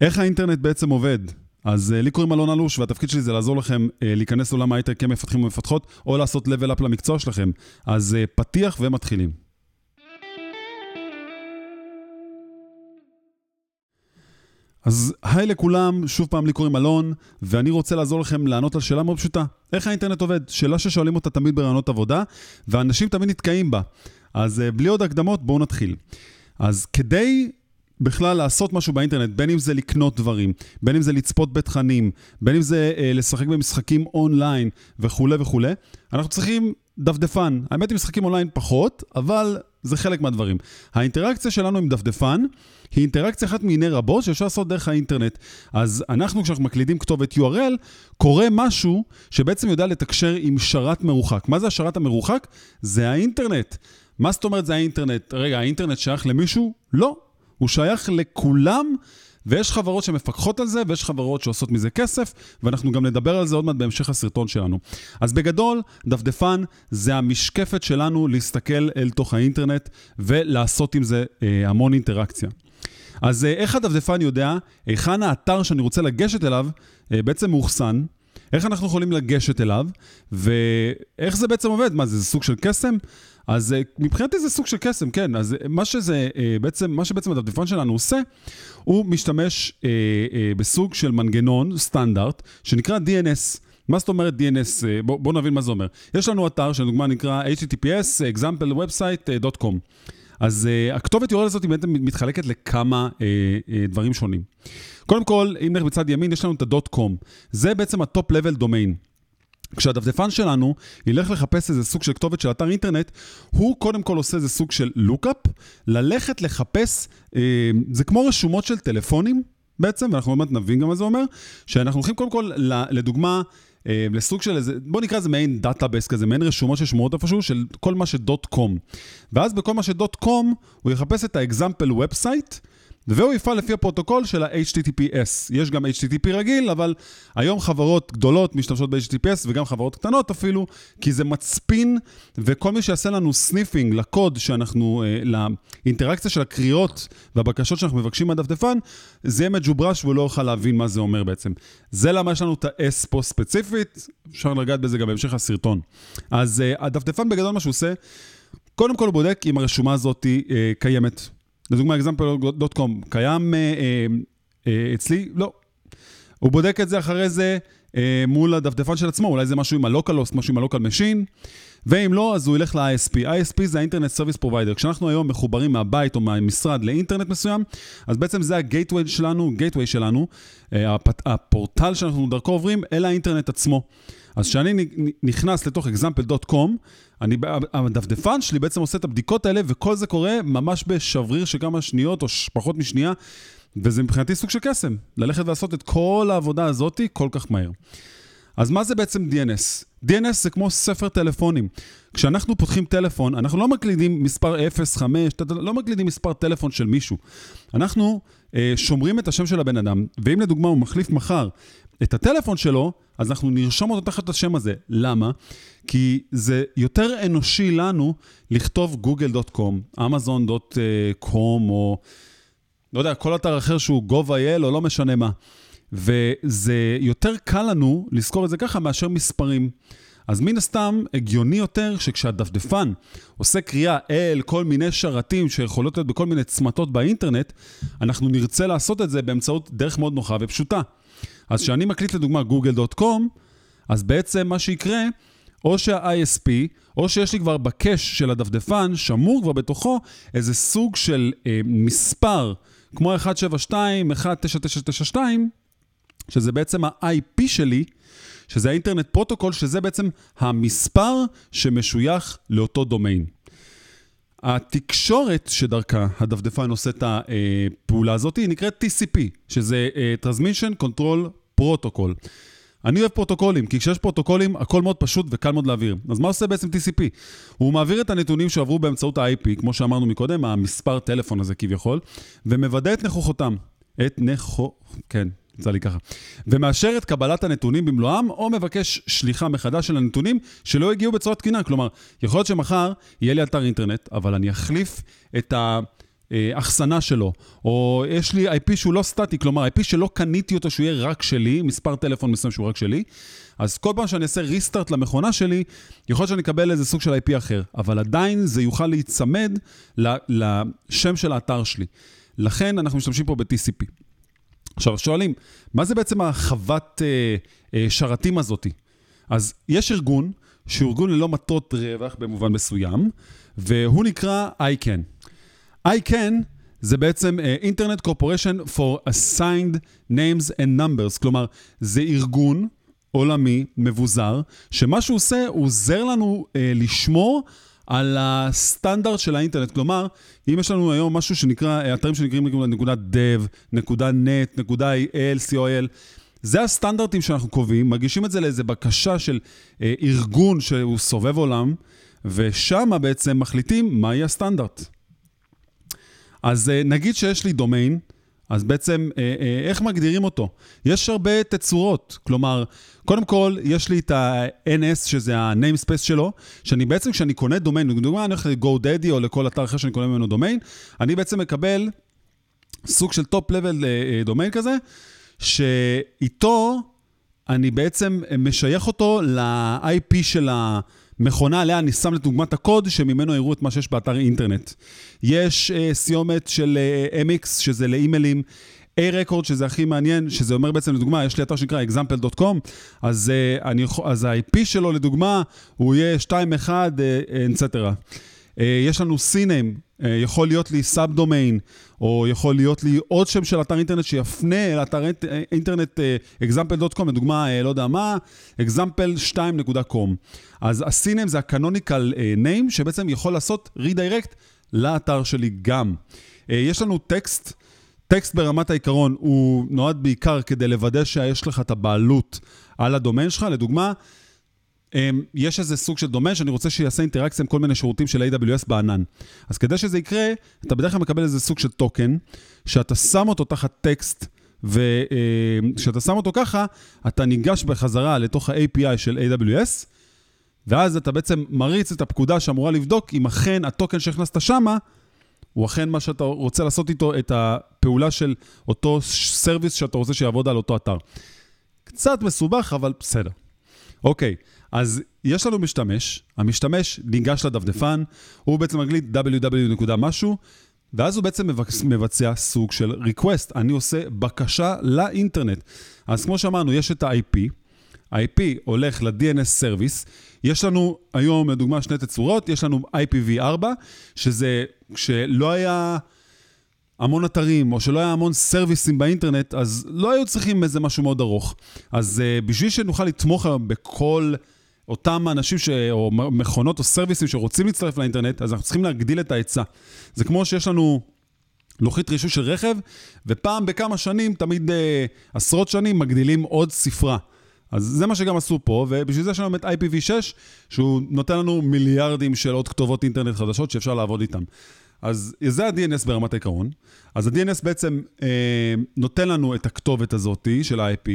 איך האינטרנט בעצם עובד? אז uh, לי קוראים אלון אלוש, והתפקיד שלי זה לעזור לכם uh, להיכנס לעולם ההייטק כמפתחים ומפתחות, או לעשות level up למקצוע שלכם. אז uh, פתיח ומתחילים. אז היי לכולם, שוב פעם לי קוראים אלון, ואני רוצה לעזור לכם לענות על שאלה מאוד פשוטה. איך האינטרנט עובד? שאלה ששואלים אותה תמיד ברעיונות עבודה, ואנשים תמיד נתקעים בה. אז בלי עוד הקדמות, בואו נתחיל. אז כדי בכלל לעשות משהו באינטרנט, בין אם זה לקנות דברים, בין אם זה לצפות בתכנים, בין אם זה אה, לשחק במשחקים אונליין וכולי וכולי, אנחנו צריכים דפדפן. האמת היא משחקים אונליין פחות, אבל זה חלק מהדברים. האינטראקציה שלנו עם דפדפן היא אינטראקציה אחת מיני רבות שאפשר לעשות דרך האינטרנט. אז אנחנו, כשאנחנו מקלידים כתובת URL, קורה משהו שבעצם יודע לתקשר עם שרת מרוחק. מה זה השרת המרוחק? זה האינטרנט. מה זאת אומרת זה האינטרנט? רגע, האינטרנט שייך למישהו? לא. הוא שייך לכולם, ויש חברות שמפקחות על זה, ויש חברות שעושות מזה כסף, ואנחנו גם נדבר על זה עוד מעט בהמשך הסרטון שלנו. אז בגדול, דפדפן זה המשקפת שלנו להסתכל אל תוך האינטרנט ולעשות עם זה אה, המון אינטראקציה. אז אה, איך הדפדפן יודע היכן האתר שאני רוצה לגשת אליו אה, בעצם מאוחסן, איך אנחנו יכולים לגשת אליו, ואיך זה בעצם עובד? מה, זה, סוג של קסם? אז אה, מבחינתי זה סוג של קסם, כן. אז אה, מה שזה אה, בעצם, מה שבעצם הדפדפן שלנו עושה, הוא משתמש אה, אה, בסוג של מנגנון סטנדרט, שנקרא DNS. מה זאת אומרת DNS? בואו בוא נבין מה זה אומר. יש לנו אתר שלדוגמה נקרא https examplewebsite.com. אז uh, הכתובת URL הזאת בעצם מתחלקת לכמה uh, uh, דברים שונים. קודם כל, אם נלך בצד ימין, יש לנו את ה.com. זה בעצם level domain. כשהדפדפן שלנו ילך לחפש איזה סוג של כתובת של אתר אינטרנט, הוא קודם כל עושה איזה סוג של lookup, ללכת לחפש, אה, זה כמו רשומות של טלפונים בעצם, ואנחנו עוד מעט נבין גם מה זה אומר, שאנחנו הולכים קודם כל, לדוגמה, אה, לסוג של איזה, בוא נקרא לזה מעין database כזה, מעין רשומות ששמורות איפשהו של כל מה ש dot com. ואז בכל מה ש dot com, הוא יחפש את ה example website, והוא יפעל לפי הפרוטוקול של ה-HTTPS. יש גם HTTP רגיל, אבל היום חברות גדולות משתמשות ב-HTTPS וגם חברות קטנות אפילו, כי זה מצפין, וכל מי שיעשה לנו sniffing לקוד שאנחנו, אה, לאינטראקציה של הקריאות והבקשות שאנחנו מבקשים מהדפדפן, זה יהיה מג'וברש והוא לא יוכל להבין מה זה אומר בעצם. זה למה יש לנו את ה-S פה ספציפית, אפשר לגעת בזה גם בהמשך הסרטון. אז אה, הדפדפן בגדול מה שהוא עושה, קודם כל הוא בודק אם הרשומה הזאת אה, קיימת. לדוגמה, example.com, קיים אה, אה, אה, אצלי? לא. הוא בודק את זה אחרי זה אה, מול הדפדפן של עצמו, אולי זה משהו עם ה-localhost, משהו עם ה-local machine, ואם לא, אז הוא ילך ל-ISP. ISP זה ה-Internet Service Provider. כשאנחנו היום מחוברים מהבית או מהמשרד לאינטרנט מסוים, אז בעצם זה ה-gateway שלנו, gateway שלנו, אה, הפורטל שאנחנו דרכו עוברים אל האינטרנט עצמו. אז כשאני נכנס לתוך example.com, אני, הדפדפן שלי בעצם עושה את הבדיקות האלה, וכל זה קורה ממש בשבריר של כמה שניות או פחות משנייה, וזה מבחינתי סוג של קסם, ללכת ולעשות את כל העבודה הזאת כל כך מהר. אז מה זה בעצם DNS? DNS זה כמו ספר טלפונים. כשאנחנו פותחים טלפון, אנחנו לא מקלידים מספר 0, 5, לא מקלידים מספר טלפון של מישהו. אנחנו אה, שומרים את השם של הבן אדם, ואם לדוגמה הוא מחליף מחר את הטלפון שלו, אז אנחנו נרשום אותו תחת השם הזה. למה? כי זה יותר אנושי לנו לכתוב google.com, amazon.com, או לא יודע, כל אתר אחר שהוא gov.il או לא משנה מה. וזה יותר קל לנו לזכור את זה ככה מאשר מספרים. אז מן הסתם, הגיוני יותר שכשהדפדפן עושה קריאה אל כל מיני שרתים שיכולות להיות בכל מיני צמתות באינטרנט, אנחנו נרצה לעשות את זה באמצעות דרך מאוד נוחה ופשוטה. אז כשאני מקליד לדוגמה google.com, אז בעצם מה שיקרה, או שה-ISP, או שיש לי כבר ב cache של הדפדפן, שמור כבר בתוכו איזה סוג של אה, מספר, כמו 172, 19992, שזה בעצם ה-IP שלי, שזה ה internet protocol, שזה בעצם המספר שמשוייך לאותו דומיין. התקשורת שדרכה הדפדפן עושה את הפעולה הזאת היא נקראת TCP, שזה uh, Transmission Control Protocol. אני אוהב פרוטוקולים, כי כשיש פרוטוקולים, הכל מאוד פשוט וקל מאוד להעביר. אז מה עושה בעצם TCP? הוא מעביר את הנתונים שעברו באמצעות ה-IP, כמו שאמרנו מקודם, המספר טלפון הזה כביכול, ומוודא את נכוחותם. את נכו... כן, יצא לי ככה. ומאשר את קבלת הנתונים במלואם, או מבקש שליחה מחדש של הנתונים שלא הגיעו בצורה תקינה. כלומר, יכול להיות שמחר יהיה לי אתר אינטרנט, אבל אני אחליף את ה... אחסנה שלו, או יש לי IP שהוא לא סטטי, כלומר IP שלא קניתי אותו שהוא יהיה רק שלי, מספר טלפון מסוים שהוא רק שלי, אז כל פעם שאני אעשה ריסטארט למכונה שלי, יכול להיות שאני אקבל איזה סוג של IP אחר, אבל עדיין זה יוכל להיצמד לשם של האתר שלי. לכן אנחנו משתמשים פה ב-TCP. עכשיו, שואלים, מה זה בעצם החוות אה, אה, שרתים הזאתי? אז יש ארגון, שהוא ארגון ללא מטרות רווח במובן מסוים, והוא נקרא ICANN. ICANN זה בעצם uh, Internet Corporation for Assigned Names and Numbers, כלומר, זה ארגון עולמי, מבוזר, שמה שהוא עושה, הוא עוזר לנו uh, לשמור על הסטנדרט של האינטרנט. כלומר, אם יש לנו היום משהו שנקרא, אתרים שנקראים נקודה dev, נקודה net, נקודה il, coil, זה הסטנדרטים שאנחנו קובעים, מגישים את זה לאיזה בקשה של אה, ארגון שהוא סובב עולם, ושם בעצם מחליטים מהי הסטנדרט. אז אה, נגיד שיש לי דומיין, אז בעצם אה, אה, איך מגדירים אותו? יש הרבה תצורות, כלומר, קודם כל, יש לי את ה-NS, שזה ה-namespace שלו, שאני בעצם, כשאני קונה דומיין, לדוגמה, אני הולך ל-GoDaddy או לכל אתר אחר שאני קונה ממנו דומיין, אני בעצם מקבל סוג של טופ-לבל דומיין כזה, שאיתו אני בעצם משייך אותו ל-IP של המכונה עליה אני שם לדוגמת הקוד, שממנו יראו את מה שיש באתר אינטרנט. יש uh, סיומת של uh, MX, שזה לאימיילים. A-Record, שזה הכי מעניין, שזה אומר בעצם, לדוגמה, יש לי אתר שנקרא example.com, אז, uh, אני, אז ה-IP שלו, לדוגמה, הוא יהיה 2.1, etc. Uh, יש לנו CNAME, יכול להיות לי סאב דומיין, או יכול להיות לי עוד שם של אתר אינטרנט שיפנה לאתר אינטרנט uh, example.com, לדוגמה, לא יודע מה, example2.com. אז ה-CNAME זה uh, name, שבעצם יכול לעשות redirect לאתר שלי גם. יש לנו טקסט. טקסט ברמת העיקרון הוא נועד בעיקר כדי לוודא שיש לך את הבעלות על הדומיין שלך. לדוגמה, יש איזה סוג של דומיין שאני רוצה שיעשה אינטראקציה עם כל מיני שירותים של AWS בענן. אז כדי שזה יקרה, אתה בדרך כלל מקבל איזה סוג של token, שאתה שם אותו תחת טקסט, וכשאתה שם אותו ככה, אתה ניגש בחזרה לתוך ה-API של AWS, ואז אתה בעצם מריץ את הפקודה שאמורה לבדוק אם אכן ה token שהכנסת שמה, הוא אכן מה שאתה רוצה לעשות איתו, את הפעולה של אותו service שאתה רוצה שיעבוד על אותו אתר. קצת מסובך, אבל בסדר. אוקיי, אז יש לנו משתמש, המשתמש ניגש לדפדפן, הוא בעצם מגליד www ואז הוא בעצם מבצע סוג של request. אני עושה בקשה לאינטרנט. אז כמו שאמרנו, יש את ה-IP, ה-IP הולך ל-DNS Service, יש לנו היום, לדוגמה, שני תצורות, יש לנו IPv4, שזה כשלא היה המון אתרים, או שלא היה המון סרוויסים באינטרנט, אז לא היו צריכים איזה משהו מאוד ארוך. אז uh, בשביל שנוכל לתמוך היום בכל... אותם אנשים ש... או מכונות או סרוויסים שרוצים להצטרף לאינטרנט, אז אנחנו צריכים להגדיל את ההיצע. זה כמו שיש לנו לוחית רישוי של רכב, ופעם בכמה שנים, תמיד אה, עשרות שנים, מגדילים עוד ספרה. אז זה מה שגם עשו פה, ובשביל זה יש לנו את IPv6, שהוא נותן לנו מיליארדים של עוד כתובות אינטרנט חדשות שאפשר לעבוד איתן. אז זה ה-DNS ברמת העיקרון. אז ה-DNS בעצם אה, נותן לנו את הכתובת הזאתי של ה-IP.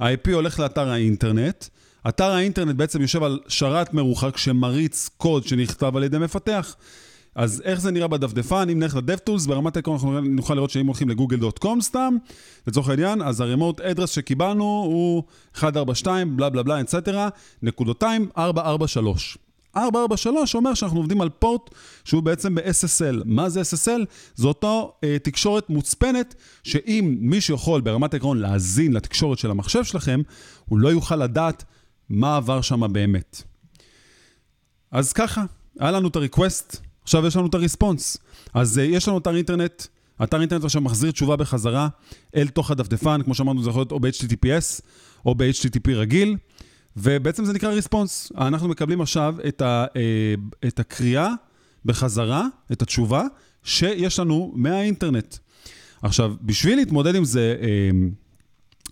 ה-IP הולך לאתר האינטרנט. אתר האינטרנט בעצם יושב על שרת מרוחק שמריץ קוד שנכתב על ידי מפתח. אז איך זה נראה בדפדפן? אם נלך ל-DevTools, ברמת העקרון אנחנו נוכל לראות שאם הולכים לגוגל.com סתם, לצורך העניין, אז ה-remote address שקיבלנו הוא 142, בלה בלה בלה, אצטרה, נקודותיים, 443. 443 אומר שאנחנו עובדים על פורט שהוא בעצם ב-SSL. מה זה SSL? זו אותו אה, תקשורת מוצפנת, שאם מישהו יכול ברמת העקרון להאזין לתקשורת של המחשב שלכם, הוא לא יוכל לדעת מה עבר שם באמת. אז ככה, היה לנו את ה-request, עכשיו יש לנו את ה-response. אז uh, יש לנו אתר אינטרנט, אתר אינטרנט עכשיו מחזיר תשובה בחזרה אל תוך הדפדפן, כמו שאמרנו, זה יכול להיות או ב-HTTPS או ב-HTTP רגיל, ובעצם זה נקרא response. אנחנו מקבלים עכשיו את, ה, uh, את הקריאה בחזרה, את התשובה, שיש לנו מהאינטרנט. עכשיו, בשביל להתמודד עם זה, uh,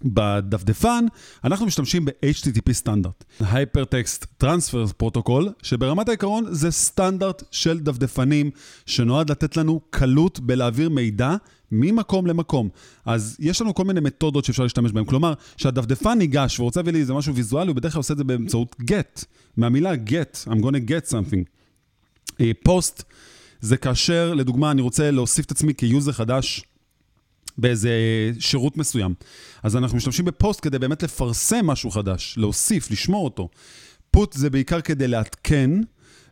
בדפדפן אנחנו משתמשים ב-HTTP סטנדרט, Hypertext Transfer Protocol, שברמת העיקרון זה סטנדרט של דפדפנים שנועד לתת לנו קלות בלהעביר מידע ממקום למקום. אז יש לנו כל מיני מתודות שאפשר להשתמש בהן. כלומר, כשהדפדפן ניגש ורוצה להביא לי איזה משהו ויזואלי, הוא בדרך כלל עושה את זה באמצעות get, מהמילה get, I'm gonna get something. Post זה כאשר, לדוגמה, אני רוצה להוסיף את עצמי כ user חדש באיזה שירות מסוים. אז אנחנו משתמשים בפוסט כדי באמת לפרסם משהו חדש, להוסיף, לשמור אותו. Put זה בעיקר כדי לעדכן,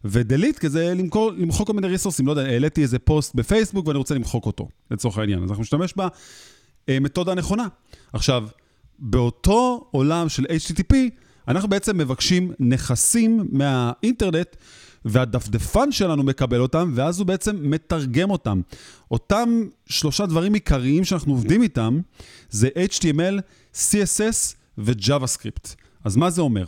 ו delete כזה למכור, למחוק כל מיני ריסורסים. לא יודע, העליתי איזה פוסט בפייסבוק ואני רוצה למחוק אותו, לצורך העניין. אז אנחנו נשתמש במתודה נכונה. עכשיו, באותו עולם של HTTP, אנחנו בעצם מבקשים נכסים מהאינטרנט, והדפדפן שלנו מקבל אותם, ואז הוא בעצם מתרגם אותם. אותם שלושה דברים עיקריים שאנחנו עובדים איתם, זה HTML, CSS ו-JavaScript. אז מה זה אומר?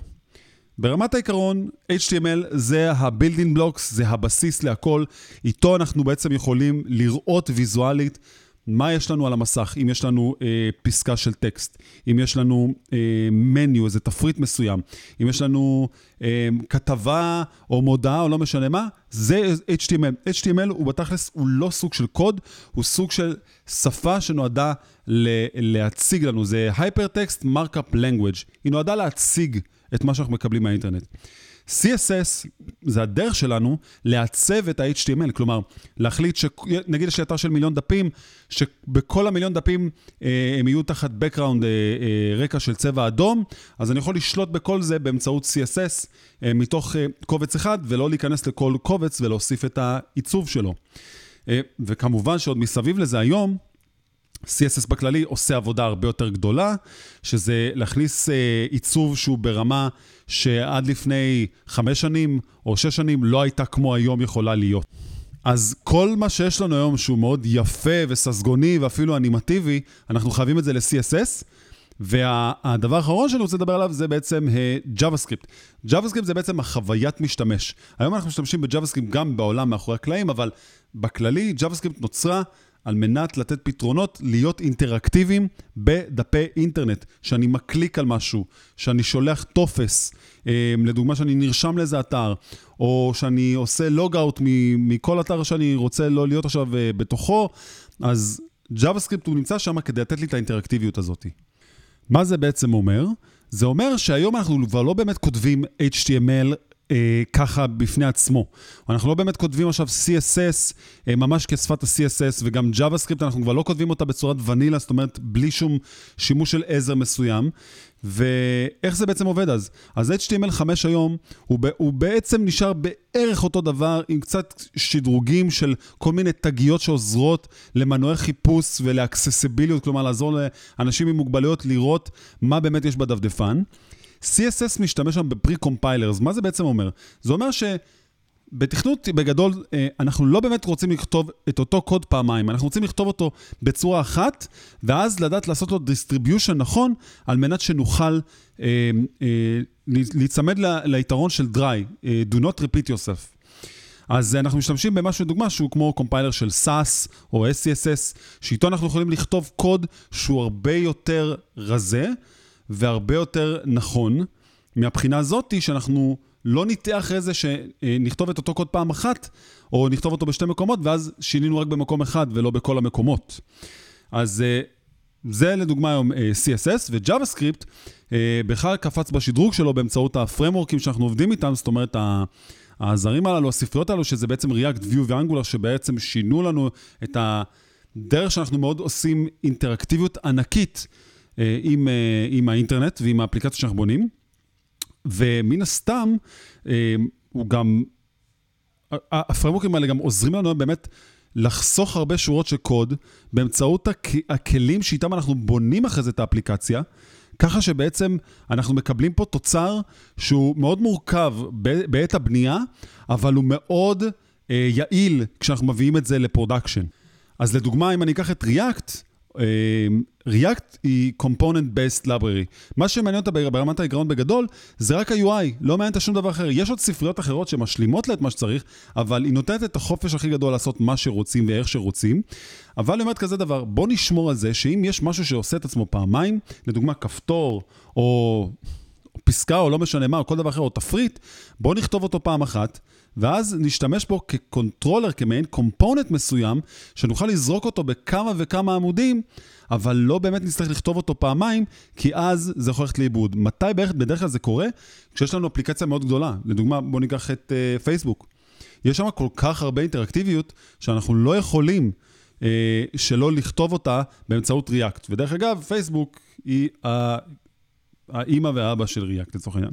ברמת העיקרון, HTML זה ה-building blocks, זה הבסיס להכל. איתו אנחנו בעצם יכולים לראות ויזואלית מה יש לנו על המסך, אם יש לנו אה, פסקה של טקסט, אם יש לנו אה, מניו, איזה תפריט מסוים, אם יש לנו אה, כתבה או מודעה או לא משנה מה, זה HTML. HTML הוא בתכלס, הוא לא סוג של קוד, הוא סוג של שפה שנועדה ל- להציג לנו, זה Hypertext Markup Language. היא נועדה להציג את מה שאנחנו מקבלים מהאינטרנט. CSS זה הדרך שלנו לעצב את ה-HTML, כלומר, להחליט שנגיד יש לי אתר של מיליון דפים, שבכל המיליון דפים אה, הם יהיו תחת background, אה, אה, רקע של צבע אדום, אז אני יכול לשלוט בכל זה באמצעות CSS אה, מתוך אה, קובץ אחד, ולא להיכנס לכל קובץ ולהוסיף את העיצוב שלו. אה, וכמובן שעוד מסביב לזה היום, CSS בכללי עושה עבודה הרבה יותר גדולה, שזה להכניס אה, עיצוב שהוא ברמה שעד לפני חמש שנים או שש שנים לא הייתה כמו היום יכולה להיות. אז כל מה שיש לנו היום שהוא מאוד יפה וססגוני ואפילו אנימטיבי, אנחנו חייבים את זה ל-CSS. והדבר האחרון שאני רוצה לדבר עליו זה בעצם uh, JavaScript. JavaScript זה בעצם החוויית משתמש. היום אנחנו משתמשים ב-JavaScript גם בעולם מאחורי הקלעים, אבל בכללי JavaScript נוצרה על מנת לתת פתרונות להיות אינטראקטיביים בדפי אינטרנט. שאני מקליק על משהו, שאני שולח טופס, אה, לדוגמה שאני נרשם לאיזה אתר, או שאני עושה לוגאוט מכל אתר שאני רוצה לא להיות עכשיו אה, בתוכו, אז JavaScript הוא נמצא שם כדי לתת לי את האינטראקטיביות הזאת. מה זה בעצם אומר? זה אומר שהיום אנחנו כבר לא באמת כותבים HTML אה, ככה בפני עצמו. אנחנו לא באמת כותבים עכשיו CSS אה, ממש כשפת ה-CSS, וגם JavaScript אנחנו כבר לא כותבים אותה בצורת ונילה, זאת אומרת, בלי שום שימוש של עזר מסוים. ואיך זה בעצם עובד אז? אז HTML5 היום, הוא, ב, הוא בעצם נשאר בערך אותו דבר, עם קצת שדרוגים של כל מיני תגיות שעוזרות למנועי חיפוש ולאקססיביליות, כלומר לעזור לאנשים עם מוגבלויות לראות מה באמת יש בדפדפן. CSS משתמש שם ב pre-compilers, מה זה בעצם אומר? זה אומר ש... בתכנות בגדול, אה, אנחנו לא באמת רוצים לכתוב את אותו קוד פעמיים, אנחנו רוצים לכתוב אותו בצורה אחת, ואז לדעת לעשות לו distribution נכון, על מנת שנוכל אה, אה, להיצמד ליתרון של dry, אה, do not repeat yourself. אז אנחנו משתמשים במשהו, דוגמה, שהוא כמו compiler של SASS או SCSS, שאיתו אנחנו יכולים לכתוב קוד שהוא הרבה יותר רזה, והרבה יותר נכון, מהבחינה הזאתי שאנחנו לא נטעה אחרי זה שנכתוב את אותו קוד פעם אחת, או נכתוב אותו בשתי מקומות, ואז שינינו רק במקום אחד ולא בכל המקומות. אז אה, זה לדוגמה היום אה, CSS ו-JavaScript אה, בכלל קפץ בשדרוג שלו באמצעות הפרמורקים שאנחנו עובדים איתם, זאת אומרת, הזרים הללו, הספריות הללו, שזה בעצם React, View ו-Angular, שבעצם שינו לנו את הדרך שאנחנו מאוד עושים אינטראקטיביות ענקית אה, עם, אה, עם האינטרנט ועם האפליקציה שאנחנו בונים. ומן הסתם, אה, הוא גם, הפריימוורקים האלה גם עוזרים לנו באמת לחסוך הרבה שורות של קוד באמצעות הכלים שאיתם אנחנו בונים אחרי זה את האפליקציה, ככה שבעצם אנחנו מקבלים פה תוצר שהוא מאוד מורכב בעת הבנייה, אבל הוא מאוד יעיל כשאנחנו מביאים את זה ל production. אז לדוגמה, אם אני אקח את React, React היא Component Based Library. מה שמעניין אותה ברמת העיקרון בגדול, זה רק ה-UI, לא מעניין אותה שום דבר אחר. יש עוד ספריות אחרות שמשלימות לה את מה שצריך, אבל היא נותנת את החופש הכי גדול לעשות מה שרוצים ואיך שרוצים. אבל היא אומרת כזה דבר, בוא נשמור על זה שאם יש משהו שעושה את עצמו פעמיים, לדוגמה כפתור, או פסקה, או לא משנה מה, או כל דבר אחר, או תפריט, בוא נכתוב אותו פעם אחת. ואז נשתמש בו כקונטרולר, כמעין קומפוננט מסוים, שנוכל לזרוק אותו בכמה וכמה עמודים, אבל לא באמת נצטרך לכתוב אותו פעמיים, כי אז זה יכול ללכת לאיבוד. מתי בערך, בדרך כלל זה קורה? כשיש לנו אפליקציה מאוד גדולה. לדוגמה, בואו ניקח את uh, פייסבוק. יש שם כל כך הרבה אינטראקטיביות, שאנחנו לא יכולים אה, שלא לכתוב אותה באמצעות React. ודרך אגב, פייסבוק היא האימא והאבא של React לצורך העניין.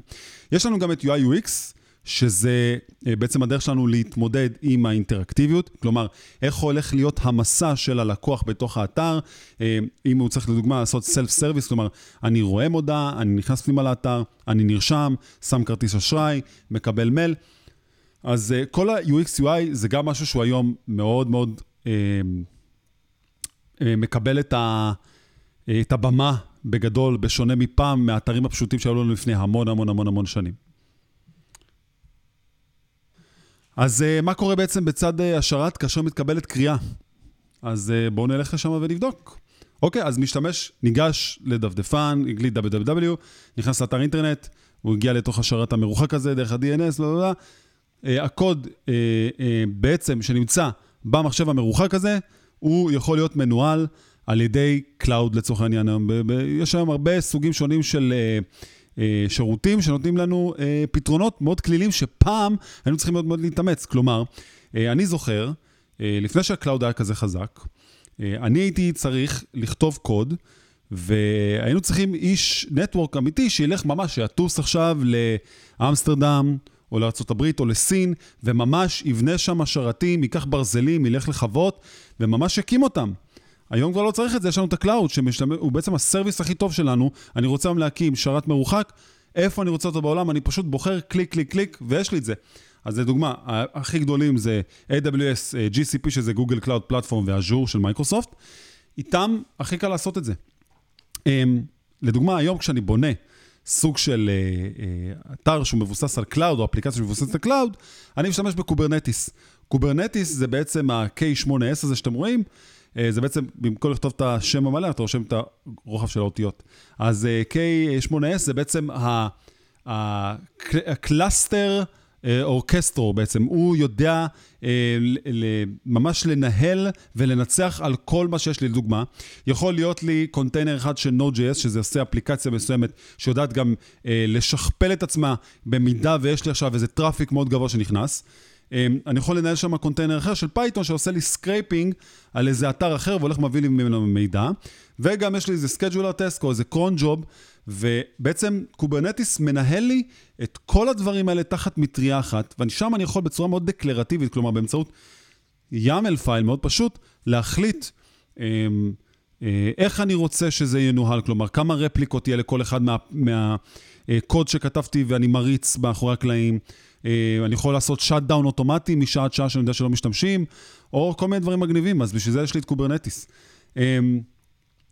יש לנו גם את UI UX, שזה אה, בעצם הדרך שלנו להתמודד עם האינטראקטיביות, כלומר, איך הולך להיות המסע של הלקוח בתוך האתר, אה, אם הוא צריך לדוגמה לעשות self service, כלומר, אני רואה מודעה, אני נכנס פנימה לאתר, אני נרשם, שם כרטיס אשראי, מקבל מייל. אז אה, כל ה-UX UI זה גם משהו שהוא היום מאוד מאוד מקבל את, ה, את הבמה בגדול, בשונה מפעם, מהאתרים הפשוטים שהיו לנו לפני המון המון המון המון שנים. אז uh, מה קורה בעצם בצד uh, השרת כאשר מתקבלת קריאה? אז uh, בואו נלך לשם ונבדוק. אוקיי, אז משתמש ניגש לדפדפן, הגליד www, נכנס לאתר אינטרנט, הוא הגיע לתוך השרת המרוחק הזה, דרך ה-DNS, לא, לא, לא. Uh, הקוד uh, uh, בעצם שנמצא במחשב המרוחק הזה, הוא יכול להיות מנוהל על ידי Cloud לצורך העניין. יש היום הרבה סוגים שונים של... Uh, אה, שירותים שנותנים לנו אה, פתרונות מאוד כלילים שפעם היינו צריכים מאוד מאוד להתאמץ. כלומר, אה, אני זוכר, לפני שה cloud היה כזה חזק, אני הייתי צריך לכתוב קוד, והיינו צריכים איש network אמיתי שילך ממש, שיטוס עכשיו לאמסטרדם, או לארה"ב או לסין, וממש יבנה שם שרתים, ייקח ברזלים, ילך לחוות, וממש יקים אותם. היום כבר לא צריך את זה, יש לנו את ה cloud, שהוא בעצם ה service הכי טוב שלנו. אני רוצה היום להקים שרת מרוחק, איפה אני רוצה אותו בעולם? אני פשוט בוחר קליק, קליק, קליק, ויש לי את זה. אז לדוגמה, הכי גדולים זה AWS, אה, GCP, שזה Google Cloud Platform, ו Azure של מייקרוסופט. איתם הכי קל לעשות את זה. אמ, לדוגמה, היום כשאני בונה סוג של אה, אה, אתר שהוא מבוסס על cloud, או אפליקציה שמבוססת על cloud, אני משתמש ב Kubernetes. Kubernetes זה בעצם ה-K8S הזה שאתם רואים. אה, זה בעצם, במקום לכתוב את השם המלא, אתה רושם את הרוחב של האותיות. אז אה, K8S זה בעצם ה cluster אה, אורקסטרה בעצם, הוא יודע ממש לנהל ולנצח על כל מה שיש לי, לדוגמה. יכול להיות לי קונטיינר אחד של Node.js, שזה עושה אפליקציה מסוימת, שיודעת גם לשכפל את עצמה במידה ויש לי עכשיו איזה traffic מאוד גבוה שנכנס. אמ, אני יכול לנהל שם קונטיינר אחר של Python שעושה לי scraping על איזה אתר אחר והולך מביא לי ממנו מידע. וגם יש לי איזה scheduler task או איזה cron job, ובעצם Kubernetes מנהל לי את כל הדברים האלה תחת מטריה אחת, ושם אני יכול בצורה מאוד דקלרטיבית, כלומר באמצעות YAML file מאוד פשוט, להחליט אה, איך אני רוצה שזה ינוהל, כלומר כמה רפליקות יהיה לכל אחד מהקוד מה, מה, שכתבתי ואני מריץ מאחורי הקלעים. אה, אני יכול לעשות shutdown אוטומטי משעה עד שעה שאני יודע שלא משתמשים, או כל מיני דברים מגניבים, אז בשביל זה יש לי את Kubernetes.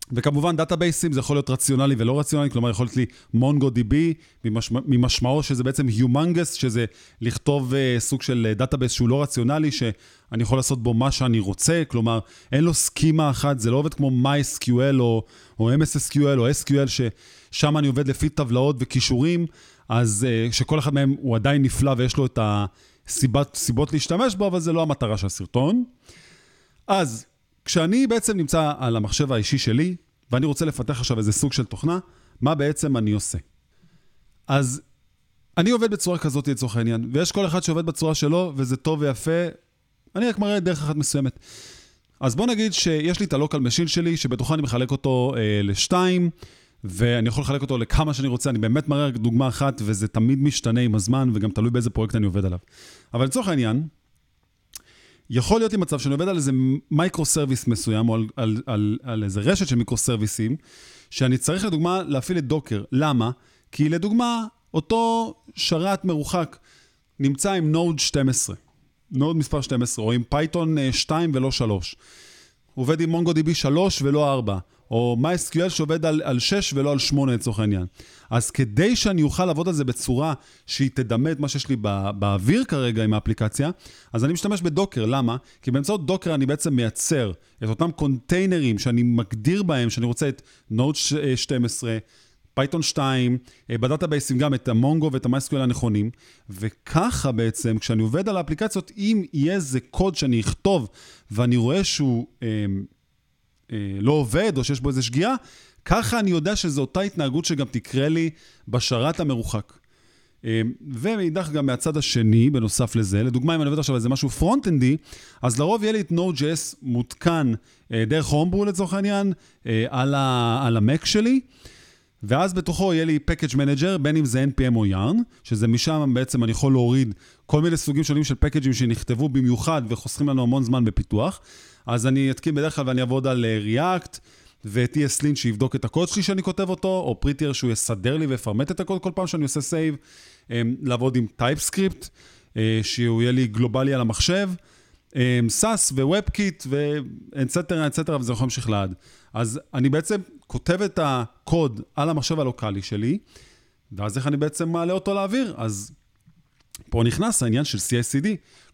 אה, וכמובן, database ים זה יכול להיות רלציוני ולא רלציוני, כלומר, יכול להיות לי MongoDB, ממשמע, ממשמעו שזה בעצם Humongous, שזה לכתוב אה, סוג של database שהוא לא רלציוני, שאני יכול לעשות בו מה שאני רוצה, כלומר, אין לו סכימה אחת, זה לא עובד כמו MySQL או, או MSSQL או SQL, ששם אני עובד לפי טבלאות וקישורים, אז אה, שכל אחד מהם הוא עדיין נפלא ויש לו את הסיבות להשתמש בו, אבל זה לא המטרה של הסרטון. אז כשאני בעצם נמצא על המחשב האישי שלי, ואני רוצה לפתח עכשיו איזה סוג של תוכנה, מה בעצם אני עושה? אז אני עובד בצורה כזאת לצורך העניין, ויש כל אחד שעובד בצורה שלו, וזה טוב ויפה, אני רק מראה דרך אחת מסוימת. אז בוא נגיד שיש לי את ה local machine שלי, שבתוכה אני מחלק אותו אה, לשתיים, ואני יכול לחלק אותו לכמה שאני רוצה, אני באמת מראה רק דוגמה אחת, וזה תמיד משתנה עם הזמן, וגם תלוי באיזה פרויקט אני עובד עליו. אבל לצורך העניין, יכול להיות לי מצב שאני עובד על איזה microservice מסוים, או על, על, על, על איזה רשת של microservice ים, שאני צריך לדוגמה להפעיל את Docker. למה? כי לדוגמה, אותו שרת מרוחק נמצא עם Node 12, Node מספר 12, או עם Python 2 ולא 3. הוא עובד עם MongoDB 3 ולא 4. או MySQL שעובד על, על 6 ולא על 8 לצורך העניין. אז כדי שאני אוכל לעבוד על זה בצורה שהיא תדמה את מה שיש לי בא, באוויר כרגע עם האפליקציה, אז אני משתמש ב Docker. למה? כי באמצעות Docker אני בעצם מייצר את אותם קונטיינרים שאני מגדיר בהם, שאני רוצה את Node 12, Python 2, ב database ים גם את ה Mongo ואת ה-MySQL הנכונים, וככה בעצם, כשאני עובד על האפליקציות, אם יהיה איזה קוד שאני אכתוב ואני רואה שהוא... אה, אה, לא עובד, או שיש בו איזו שגיאה, ככה אני יודע שזו אותה התנהגות שגם תקרה לי בשרת המרוחק. ומאידך גם מהצד השני, בנוסף לזה, לדוגמה, אם אני עובד עכשיו על איזה משהו front-end י, אז לרוב יהיה לי את Node.js מותקן דרך Homebrew לצורך העניין, על, על ה Mac שלי. ואז בתוכו יהיה לי package manager, בין אם זה npm או yarn, שזה משם בעצם אני יכול להוריד כל מיני סוגים שונים של package ים שנכתבו במיוחד וחוסכים לנו המון זמן בפיתוח. אז אני אתקין בדרך כלל ואני אעבוד על React, ואת ESLint שיבדוק את הקוד שלי שאני כותב אותו, או Prettier שהוא יסדר לי ויפרמט את הקוד כל פעם שאני עושה save, לעבוד עם TypeScript, שהוא יהיה לי גלובלי על המחשב, SAS ו-WebKit ואנצטרה, אנצטרה, וזה יכול להמשיך לעד. אז אני בעצם כותב את הקוד על המחשב הלוקאלי שלי, ואז איך אני בעצם מעלה אותו לאוויר? אז פה נכנס העניין של CICD,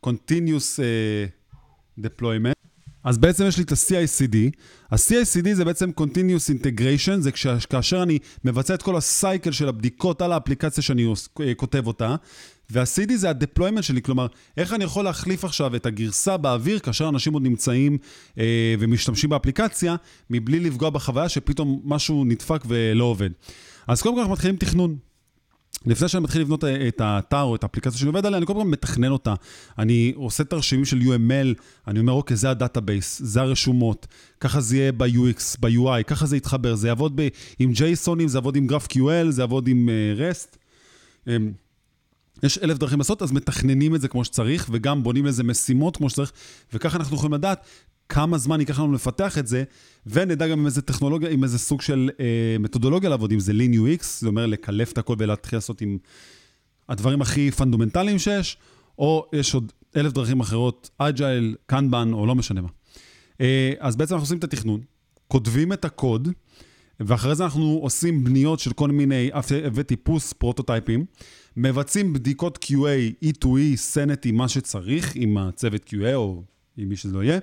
Continuous uh, Deployment. אז בעצם יש לי את ה-CICD. ה-CICD זה בעצם Continuous Integration, זה כאשר אני מבצע את כל ה cycle של הבדיקות על האפליקציה שאני כותב אותה, וה-CD זה ה-deployment שלי, כלומר, איך אני יכול להחליף עכשיו את הגרסה באוויר כאשר אנשים עוד נמצאים אה, ומשתמשים באפליקציה, מבלי לפגוע בחוויה שפתאום משהו נדפק ולא עובד. אז קודם כל אנחנו מתחילים תכנון. לפני שאני מתחיל לבנות את האתר או את האפליקציה שאני עובד עליה, אני קודם כל מתכנן אותה. אני עושה תרשימים של UML, אני אומר, אוקיי, זה ה database, זה הרשומות, ככה זה יהיה ב-UX, ב-UI, ככה זה יתחבר, זה יעבוד ב- עם JSONים, זה יעבוד עם GraphQL, זה יעבוד עם אה, REST. אמ, יש אלף דרכים לעשות, אז מתכננים את זה כמו שצריך, וגם בונים לזה משימות כמו שצריך, וככה אנחנו יכולים לדעת כמה זמן ייקח לנו לפתח את זה, ונדע גם עם איזה טכנולוגיה, עם איזה סוג של אה, מתודולוגיה לעבוד, אם זה Lean UX, זה אומר לקלף את הכל ולהתחיל לעשות עם הדברים הכי פונדומנטליים שיש, או יש עוד אלף דרכים אחרות, Agile, Kanban, או לא משנה מה. אה, אז בעצם אנחנו עושים את התכנון, כותבים את הקוד, ואחרי זה אנחנו עושים בניות של כל מיני וטיפוס prototype ים, מבצעים בדיקות QA, E2E, sanity, מה שצריך, עם הצוות QA או עם מי שזה לא יהיה,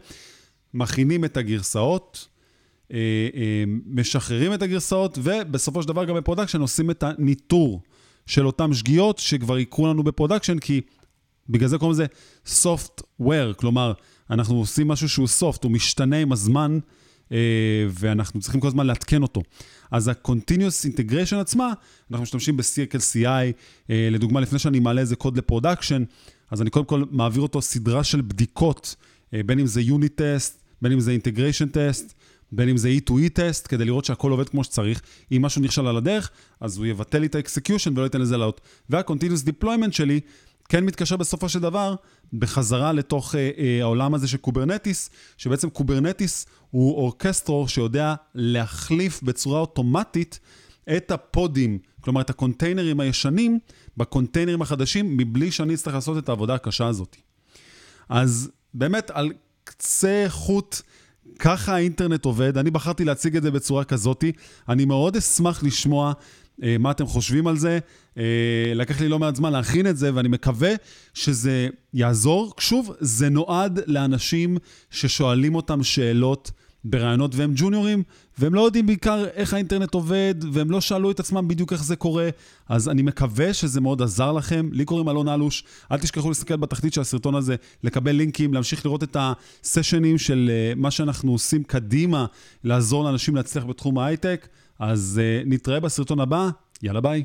מכינים את הגרסאות, אה, אה, משחררים את הגרסאות, ובסופו של דבר גם ב production עושים את הניטור של אותן שגיאות שכבר יקרו לנו ב production, כי בגלל זה קוראים לזה software, כלומר, אנחנו עושים משהו שהוא soft, הוא משתנה עם הזמן, אה, ואנחנו צריכים כל הזמן לעדכן אותו. אז ה-Continuous Integration עצמה, אנחנו משתמשים ב- CircleCI, לדוגמה, לפני שאני מעלה איזה קוד ל production, אז אני קודם כל מעביר אותו סדרה של בדיקות, בין אם זה Unit Test, בין אם זה Integration Test, בין אם זה E2E Test, כדי לראות שהכל עובד כמו שצריך. אם משהו נכשל על הדרך, אז הוא יבטל לי את ה-execution ולא ייתן לזה לעלות. וה-Continuous Deployment שלי כן מתקשר בסופו של דבר בחזרה לתוך אה, אה, העולם הזה של Kubernetes, שבעצם Kubernetes הוא orchestrator שיודע להחליף בצורה אוטומטית את הפודים, כלומר את הקונטיינרים הישנים, בקונטיינרים החדשים, מבלי שאני אצטרך לעשות את העבודה הקשה הזאת. אז באמת, על קצה חוט, ככה האינטרנט עובד. אני בחרתי להציג את זה בצורה כזאתי. אני מאוד אשמח לשמוע אה, מה אתם חושבים על זה. אה, לקח לי לא מעט זמן להכין את זה, ואני מקווה שזה יעזור. שוב, זה נועד לאנשים ששואלים אותם שאלות. ברעיונות והם ג'וניורים, והם לא יודעים בעיקר איך האינטרנט עובד, והם לא שאלו את עצמם בדיוק איך זה קורה, אז אני מקווה שזה מאוד עזר לכם. לי קוראים אלון אלוש, אל תשכחו להסתכל בתחתית של הסרטון הזה, לקבל לינקים, להמשיך לראות את הסשנים של uh, מה שאנחנו עושים קדימה, לעזור לאנשים להצליח בתחום ההייטק. אז uh, נתראה בסרטון הבא, יאללה ביי.